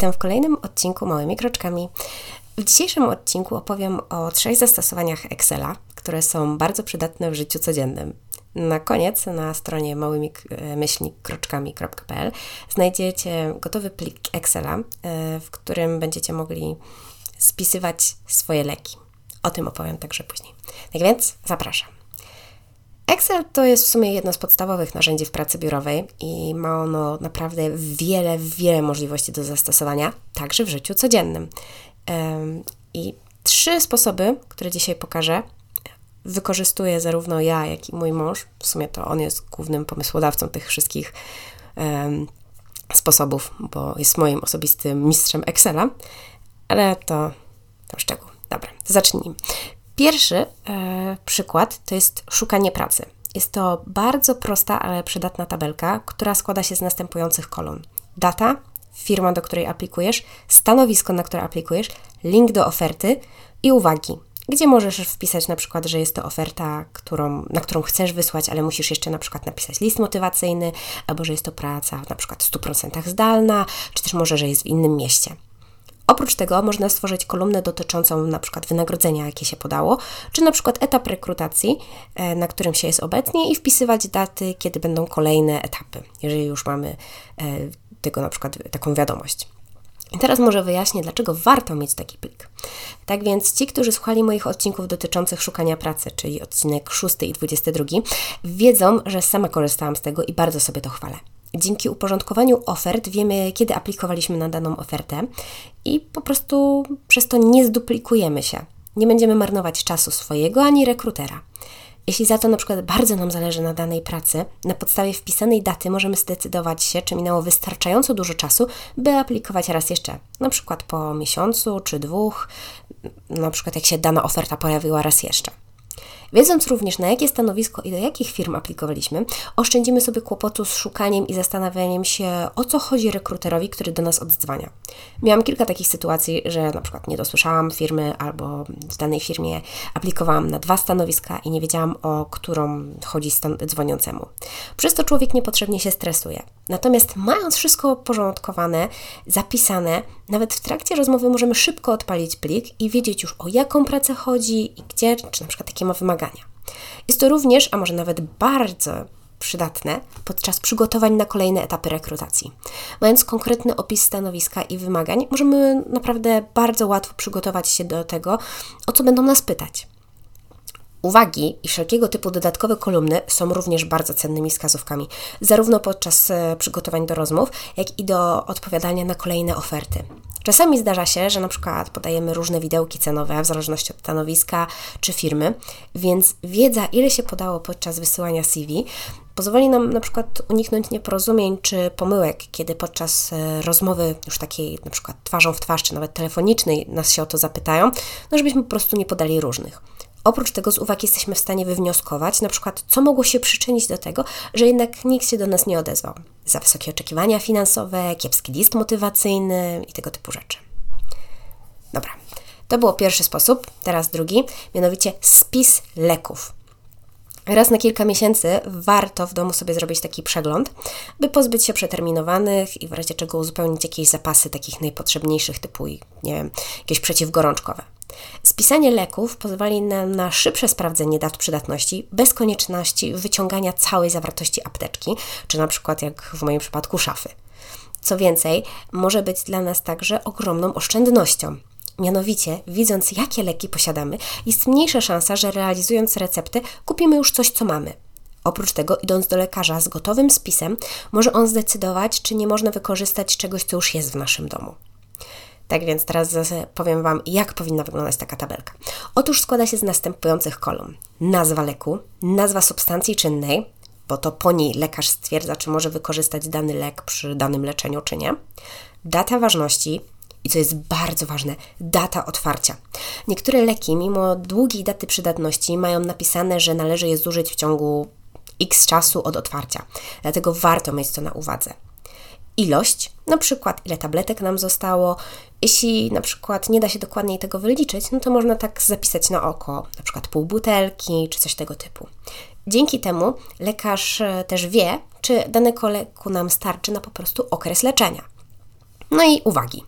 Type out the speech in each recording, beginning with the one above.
Witam w kolejnym odcinku Małymi Kroczkami. W dzisiejszym odcinku opowiem o trzech zastosowaniach Excela, które są bardzo przydatne w życiu codziennym. Na koniec na stronie małymi-kroczkami.pl znajdziecie gotowy plik Excela, e, w którym będziecie mogli spisywać swoje leki. O tym opowiem także później. Tak więc zapraszam. Excel to jest w sumie jedno z podstawowych narzędzi w pracy biurowej i ma ono naprawdę wiele, wiele możliwości do zastosowania, także w życiu codziennym. I trzy sposoby, które dzisiaj pokażę, wykorzystuję zarówno ja, jak i mój mąż. W sumie to on jest głównym pomysłodawcą tych wszystkich sposobów, bo jest moim osobistym mistrzem Excela, ale to, to szczegół. Dobra, zacznijmy. Pierwszy e, przykład to jest szukanie pracy. Jest to bardzo prosta, ale przydatna tabelka, która składa się z następujących kolumn: data, firma, do której aplikujesz, stanowisko, na które aplikujesz, link do oferty i uwagi, gdzie możesz wpisać na przykład, że jest to oferta, którą, na którą chcesz wysłać, ale musisz jeszcze na przykład napisać list motywacyjny, albo że jest to praca na przykład w 100% zdalna, czy też może, że jest w innym mieście. Oprócz tego można stworzyć kolumnę dotyczącą przykład wynagrodzenia, jakie się podało, czy przykład etap rekrutacji, e, na którym się jest obecnie i wpisywać daty, kiedy będą kolejne etapy, jeżeli już mamy e, tego na przykład taką wiadomość. I teraz może wyjaśnię, dlaczego warto mieć taki plik. Tak więc ci, którzy słuchali moich odcinków dotyczących szukania pracy, czyli odcinek 6 i 22, wiedzą, że sama korzystałam z tego i bardzo sobie to chwalę. Dzięki uporządkowaniu ofert wiemy, kiedy aplikowaliśmy na daną ofertę i po prostu przez to nie zduplikujemy się. Nie będziemy marnować czasu swojego ani rekrutera. Jeśli za to na przykład bardzo nam zależy na danej pracy, na podstawie wpisanej daty możemy zdecydować się, czy minęło wystarczająco dużo czasu, by aplikować raz jeszcze, na przykład po miesiącu czy dwóch, na przykład jak się dana oferta pojawiła raz jeszcze. Wiedząc również, na jakie stanowisko i do jakich firm aplikowaliśmy, oszczędzimy sobie kłopotu z szukaniem i zastanawianiem się, o co chodzi rekruterowi, który do nas odzwania. Miałam kilka takich sytuacji, że na przykład nie dosłyszałam firmy albo w danej firmie aplikowałam na dwa stanowiska i nie wiedziałam, o którą chodzi dzwoniącemu. Przez to człowiek niepotrzebnie się stresuje. Natomiast mając wszystko porządkowane, zapisane, nawet w trakcie rozmowy możemy szybko odpalić plik i wiedzieć już o jaką pracę chodzi i gdzie, czy na przykład jakie ma wymagania. Jest to również, a może nawet bardzo przydatne podczas przygotowań na kolejne etapy rekrutacji. Mając konkretny opis stanowiska i wymagań, możemy naprawdę bardzo łatwo przygotować się do tego, o co będą nas pytać. Uwagi i wszelkiego typu dodatkowe kolumny są również bardzo cennymi wskazówkami, zarówno podczas e, przygotowań do rozmów, jak i do odpowiadania na kolejne oferty. Czasami zdarza się, że na przykład podajemy różne widełki cenowe w zależności od stanowiska czy firmy, więc wiedza, ile się podało podczas wysyłania CV, pozwoli nam na przykład uniknąć nieporozumień czy pomyłek, kiedy podczas e, rozmowy już takiej na przykład twarzą w twarz, czy nawet telefonicznej nas się o to zapytają, no żebyśmy po prostu nie podali różnych. Oprócz tego z uwag jesteśmy w stanie wywnioskować, na przykład, co mogło się przyczynić do tego, że jednak nikt się do nas nie odezwał. Za wysokie oczekiwania finansowe, kiepski list motywacyjny i tego typu rzeczy. Dobra, to był pierwszy sposób, teraz drugi, mianowicie spis leków. Raz na kilka miesięcy warto w domu sobie zrobić taki przegląd, by pozbyć się przeterminowanych i w razie czego uzupełnić jakieś zapasy takich najpotrzebniejszych, typu, nie wiem, jakieś przeciwgorączkowe. Spisanie leków pozwoli nam na szybsze sprawdzenie dat przydatności bez konieczności wyciągania całej zawartości apteczki, czy na przykład jak w moim przypadku szafy. Co więcej, może być dla nas także ogromną oszczędnością. Mianowicie, widząc jakie leki posiadamy, jest mniejsza szansa, że realizując receptę kupimy już coś, co mamy. Oprócz tego, idąc do lekarza z gotowym spisem, może on zdecydować, czy nie można wykorzystać czegoś, co już jest w naszym domu. Tak więc teraz powiem Wam, jak powinna wyglądać taka tabelka. Otóż składa się z następujących kolumn. Nazwa leku, nazwa substancji czynnej, bo to po niej lekarz stwierdza, czy może wykorzystać dany lek przy danym leczeniu, czy nie. Data ważności, i co jest bardzo ważne, data otwarcia. Niektóre leki, mimo długiej daty przydatności, mają napisane, że należy je zużyć w ciągu x czasu od otwarcia. Dlatego warto mieć to na uwadze ilość, na przykład ile tabletek nam zostało. Jeśli na przykład nie da się dokładniej tego wyliczyć, no to można tak zapisać na oko, na przykład pół butelki czy coś tego typu. Dzięki temu lekarz e, też wie, czy dane leku nam starczy na po prostu okres leczenia. No i uwagi.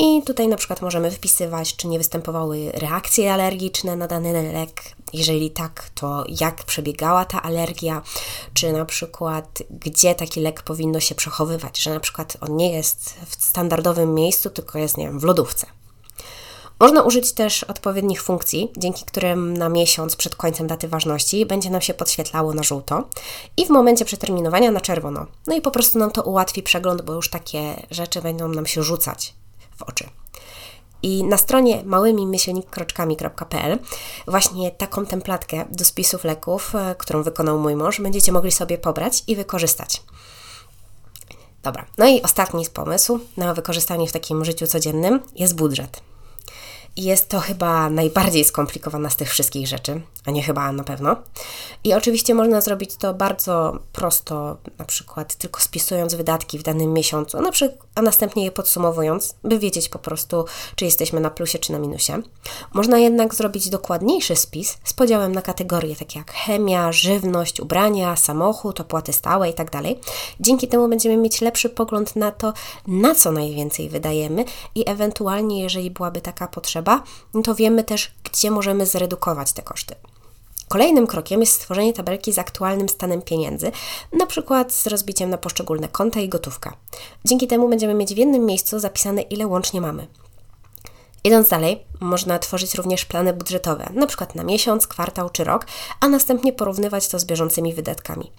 I tutaj na przykład możemy wpisywać, czy nie występowały reakcje alergiczne na dany lek. Jeżeli tak, to jak przebiegała ta alergia, czy na przykład gdzie taki lek powinno się przechowywać, że na przykład on nie jest w standardowym miejscu, tylko jest, nie wiem, w lodówce. Można użyć też odpowiednich funkcji, dzięki którym na miesiąc przed końcem daty ważności będzie nam się podświetlało na żółto i w momencie przeterminowania na czerwono. No i po prostu nam to ułatwi przegląd, bo już takie rzeczy będą nam się rzucać w oczy. I na stronie małymi myślnikkroczkami.pl właśnie taką templatkę do spisów leków, e, którą wykonał mój mąż, będziecie mogli sobie pobrać i wykorzystać. Dobra, no i ostatni pomysł na wykorzystanie w takim życiu codziennym jest budżet. Jest to chyba najbardziej skomplikowana z tych wszystkich rzeczy, a nie chyba na pewno. I oczywiście można zrobić to bardzo prosto, na przykład tylko spisując wydatki w danym miesiącu, a, na przykład, a następnie je podsumowując, by wiedzieć po prostu, czy jesteśmy na plusie czy na minusie. Można jednak zrobić dokładniejszy spis z podziałem na kategorie takie jak chemia, żywność, ubrania, samochód, opłaty stałe itd. Tak Dzięki temu będziemy mieć lepszy pogląd na to, na co najwięcej wydajemy i ewentualnie, jeżeli byłaby taka potrzeba, no to wiemy też, gdzie możemy zredukować te koszty. Kolejnym krokiem jest stworzenie tabelki z aktualnym stanem pieniędzy, na przykład z rozbiciem na poszczególne konta i gotówka. Dzięki temu będziemy mieć w jednym miejscu zapisane, ile łącznie mamy. Idąc dalej, można tworzyć również plany budżetowe, na przykład na miesiąc, kwartał czy rok, a następnie porównywać to z bieżącymi wydatkami.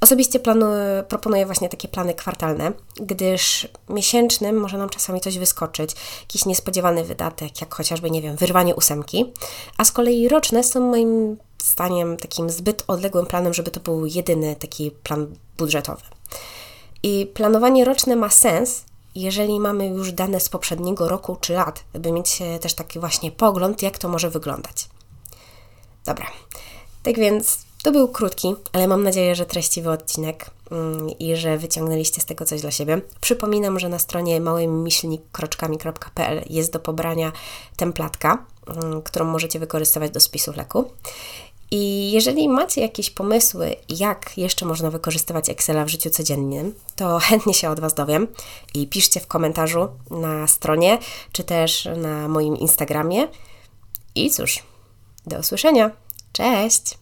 Osobiście planu, proponuję właśnie takie plany kwartalne, gdyż miesięcznym może nam czasami coś wyskoczyć, jakiś niespodziewany wydatek, jak chociażby, nie wiem, wyrwanie ósemki, a z kolei roczne są moim zdaniem takim zbyt odległym planem, żeby to był jedyny taki plan budżetowy. I planowanie roczne ma sens, jeżeli mamy już dane z poprzedniego roku czy lat, by mieć e, też taki właśnie pogląd, jak to może wyglądać. Dobra, tak więc to był krótki, ale mam nadzieję, że treściwy odcinek mm, i że wyciągnęliście z tego coś dla siebie. Przypominam, że na stronie małymyślnikkroczkami.pl jest do pobrania templatka, mm, którą możecie wykorzystywać do spisu leku. I jeżeli macie jakieś pomysły, jak jeszcze można wykorzystywać Excela w życiu codziennym, to chętnie się od Was dowiem i piszcie w komentarzu na stronie, czy też na moim Instagramie. I cóż, do usłyszenia. Cześć!